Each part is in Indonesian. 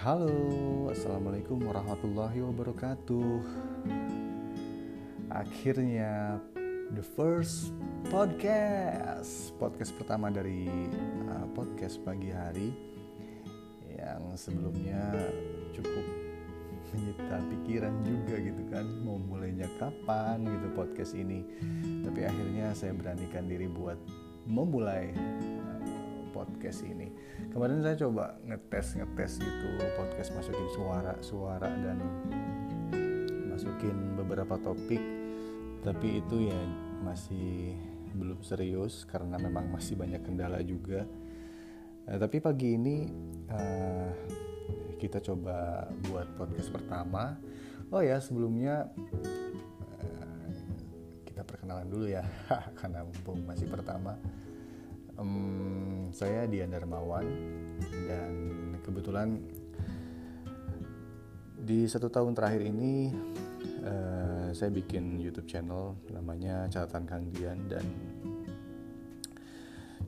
Halo, Assalamualaikum warahmatullahi wabarakatuh. Akhirnya the first podcast. Podcast pertama dari uh, podcast pagi hari Yang sebelumnya cukup menyita pikiran juga gitu kan Mau mulainya kapan gitu podcast ini. Tapi akhirnya saya beranikan diri buat memulai podcast ini. Kemarin saya coba ngetes ngetes gitu podcast masukin suara suara dan masukin beberapa topik, tapi itu ya masih belum serius karena memang masih banyak kendala juga. Uh, tapi pagi ini uh, kita coba buat podcast pertama. Oh ya sebelumnya uh, kita perkenalan dulu ya karena mumpung masih pertama um, saya Dian Darmawan dan kebetulan di satu tahun terakhir ini uh, saya bikin YouTube channel namanya catatan Kang Dian dan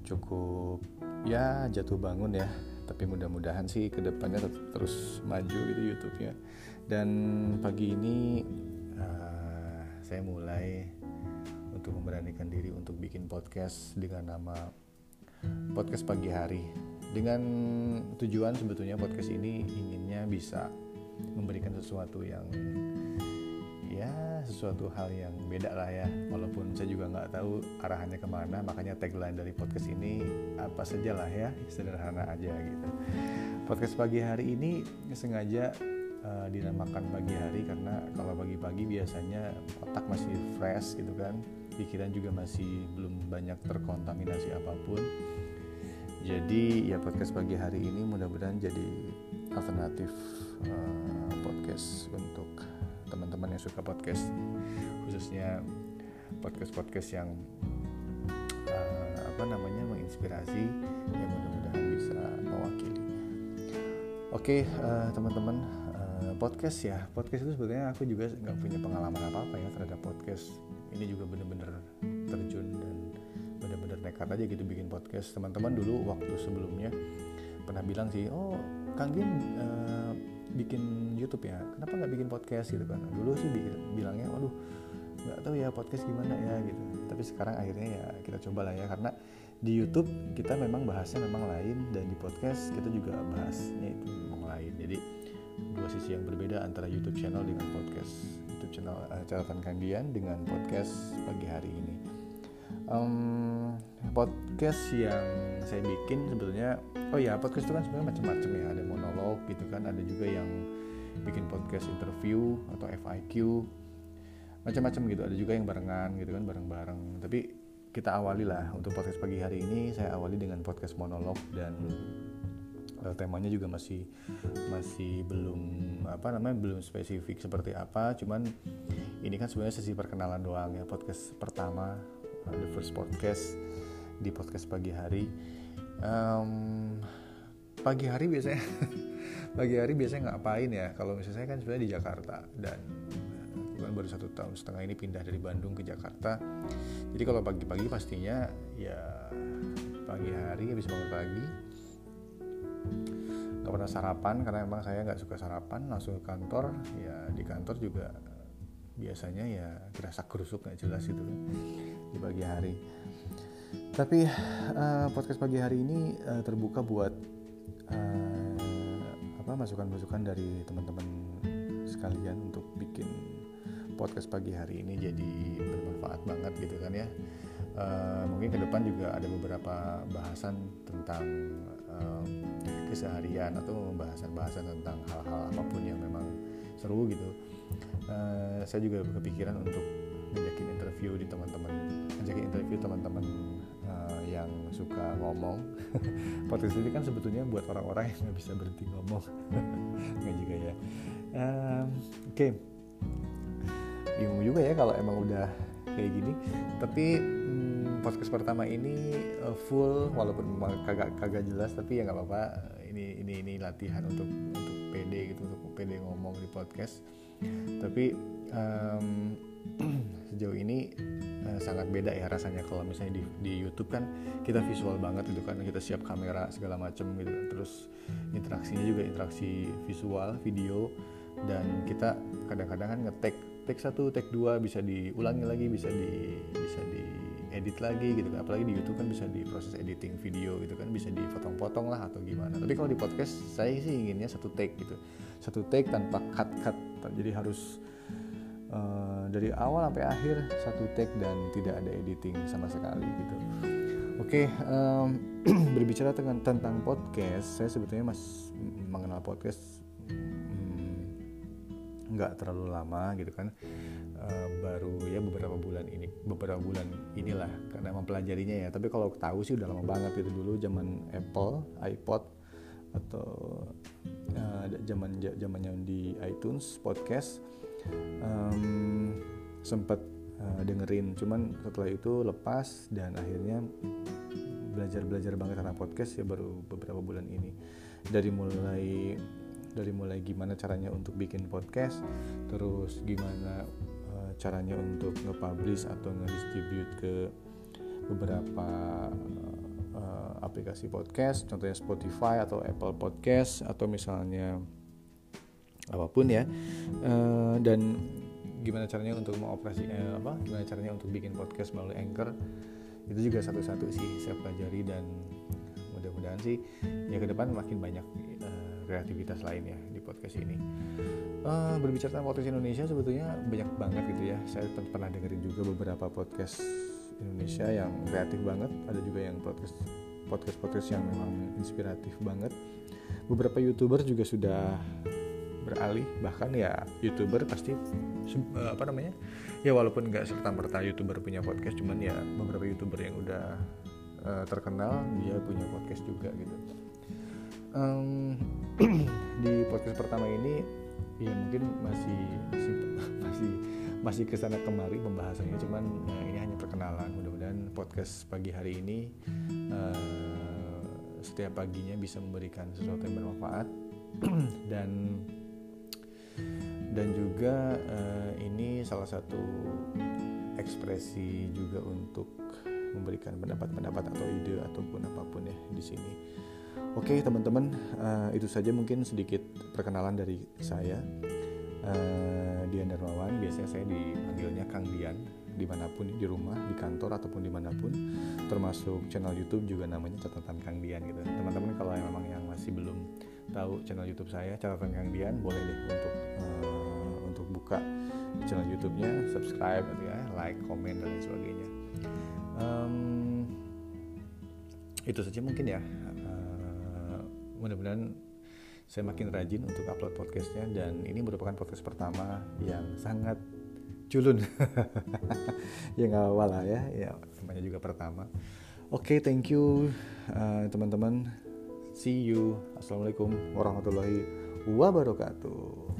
cukup ya jatuh bangun ya. Tapi mudah-mudahan sih ke depannya tetap terus maju gitu YouTube-nya. Dan pagi ini uh, saya mulai untuk memberanikan diri untuk bikin podcast dengan nama podcast pagi hari. Dengan tujuan sebetulnya podcast ini inginnya bisa memberikan sesuatu yang ya sesuatu hal yang beda lah ya. Walaupun saya juga nggak tahu arahannya ke mana makanya tagline dari podcast ini apa saja lah ya sederhana aja gitu. Podcast pagi hari ini sengaja uh, dinamakan pagi hari karena kalau pagi-pagi biasanya otak masih fresh gitu kan. Pikiran juga masih belum banyak terkontaminasi apa pun. Jadi ya podcast pagi hari ini mudah-mudahan jadi alternatif uh, podcast untuk teman-teman yang suka podcast. Khususnya podcast-podcast yang uh, apa namanya menginspirasi yang mudah-mudahan bisa mewakili. Oke uh, teman-teman podcast ya. Podcast itu sebetulnya aku juga nggak punya pengalaman apa-apa ya terhadap podcast. Ini juga benar-benar terjun dan benar-benar nekat aja gitu bikin podcast. Teman-teman dulu waktu sebelumnya pernah bilang sih oh Kang Gin uh, bikin YouTube ya? Kenapa nggak bikin podcast? Gitu kan. Dulu sih bilangnya waduh nggak tahu ya podcast gimana ya gitu. Tapi sekarang akhirnya ya kita coba lah ya karena di YouTube kita memang bahasnya memang lain dan di podcast kita juga bahasnya itu memang lain. Jadi dua sisi yang berbeda antara YouTube channel dengan podcast. YouTube channel uh, catatan kandian dengan podcast pagi hari ini. Um, podcast yang saya bikin sebetulnya oh ya podcast itu kan sebenarnya macam-macam ya. Ada monolog gitu kan ada juga yang bikin podcast interview atau FIQ macam-macam gitu ada juga yang barengan gitu kan bareng-bareng. Tapi kita awali lah untuk podcast pagi hari ini. Saya awali dengan podcast monolog dan uh, temanya juga masih masih belum apa namanya belum spesifik seperti apa. Cuman ini kan sebenarnya sesi perkenalan doang ya podcast pertama uh, the first podcast di podcast pagi hari. Um, pagi hari biasanya pagi hari biasanya ngapain ya? Kalau misalnya saya kan sebenarnya di Jakarta dan kan baru satu tahun setengah ini pindah dari Bandung ke Jakarta. Jadi kalau pagi-pagi pastinya ya pagi hari habis bangun pagi nggak pernah sarapan karena emang saya nggak suka sarapan langsung ke kantor. Ya di kantor juga biasanya ya kerasa kerusuk nggak jelas itu kan di pagi hari. Tapi uh, podcast pagi hari ini uh, terbuka buat uh, apa masukan-masukan dari teman-teman sekalian untuk bikin podcast pagi hari ini jadi bermanfaat banget gitu kan ya uh, mungkin ke depan juga ada beberapa bahasan tentang uh, keseharian atau bahasan-bahasan tentang hal-hal apa pun yang memang seru gitu. Uh, saya juga kepikiran untuk ngajakin interview di teman-teman ngajakin interview teman-teman uh, yang suka ngomong. Podcast ini kan sebetulnya buat orang-orang yang nggak bisa berhenti ngomong. Nggak juga ya. Um, oke. Okay. bingung juga ya kalau emang udah kayak gini. Tapi podcast pertama ini uh, full walaupun kagak kagak jelas tapi ya nggak apa-apa ini ini ini latihan untuk untuk pede gitu untuk pede ngomong di podcast tapi um, sejauh ini uh, sangat beda ya rasanya kalau misalnya di, di YouTube kan kita visual banget gitu kan kita siap kamera segala macam gitu kan. terus interaksinya juga interaksi visual video dan kita kadang-kadang kan ngetek take satu take dua bisa diulangi lagi bisa di bisa di edit lagi gitu kan. Apalagi di YouTube kan bisa diproses editing video gitu kan bisa dipotong-potong lah atau gimana. Tapi kalau di podcast saya sih inginnya satu take gitu. Satu take tanpa cut cut jadi harus uh, dari awal sampai akhir satu take dan tidak ada editing sama sekali gitu. Oke okay, um, berbicara tentang tentang podcast saya sebetulnya mas mengenal podcast nggak terlalu lama gitu kan. Uh, baru ya beberapa bulan ini beberapa bulan inilah karena mempelajarinya ya. Tapi kalau tahu sih udah lama banget itu dulu zaman Apple iPod atau uh, zaman zamannya di iTunes podcast um, sempat uh, dengerin. Cuman setelah itu lepas dan akhirnya belajar belajar banget karena podcast ya baru beberapa bulan ini. Dari mulai dari mulai gimana caranya untuk bikin podcast terus gimana caranya untuk nge-publish atau nge-distribute ke beberapa uh, aplikasi podcast contohnya Spotify atau Apple Podcast atau misalnya apa pun ya. Uh, dan gimana caranya untuk mengoperasi eh, apa gimana caranya untuk bikin podcast melalui Anchor itu juga satu-satu sih saya pelajari dan mudah-mudahan sih ya ke depan makin banyak kreativitas lain ya di podcast ini. Uh, berbicara tentang podcast Indonesia sebetulnya banyak banget gitu ya. Saya pernah dengerin juga beberapa podcast Indonesia yang kreatif banget. Ada juga yang podcast podcast podcast yang memang inspiratif banget. Beberapa youtuber juga sudah beralih. Bahkan ya youtuber pasti uh, apa namanya? Ya walaupun nggak serta merta youtuber punya podcast cuman ya beberapa youtuber yang udah uh, terkenal dia punya podcast juga gitu um, di podcast pertama ini ya mungkin masih masih masih ke sana kemari pembahasannya. Cuman ya, ini hanya perkenalan. Mudah-mudahan podcast pagi hari ini uh, setiap paginya bisa memberikan sesuatu yang bermanfaat. Dan dan juga uh, ini salah satu ekspresi juga untuk memberikan pendapat-pendapat atau ide ataupun apa pun ya di sini. Oke teman-teman, uh, itu saja mungkin sedikit perkenalan dari saya. Uh, Dian Darmawan, biasanya saya dipanggilnya Kang Dian, di mana pun di rumah, di kantor ataupun di mana pun, termasuk channel YouTube juga namanya catatan Kang Dian gitu. Teman-teman kalau memang yang masih belum tahu channel YouTube saya, catatan Kang Dian, boleh deh untuk uh, untuk buka channel YouTube-nya, subscribe gitu ya, like, komen dan lain sebagainya. Um, itu saja mungkin ya. Mudah-mudahan saya makin rajin untuk upload podcastnya dan ini merupakan podcast pertama yang sangat culun. Ya nggak apa lah ya. Ya namanya juga pertama. Oke okay, thank you uh, teman-teman. See you. Assalamualaikum warahmatullahi wabarakatuh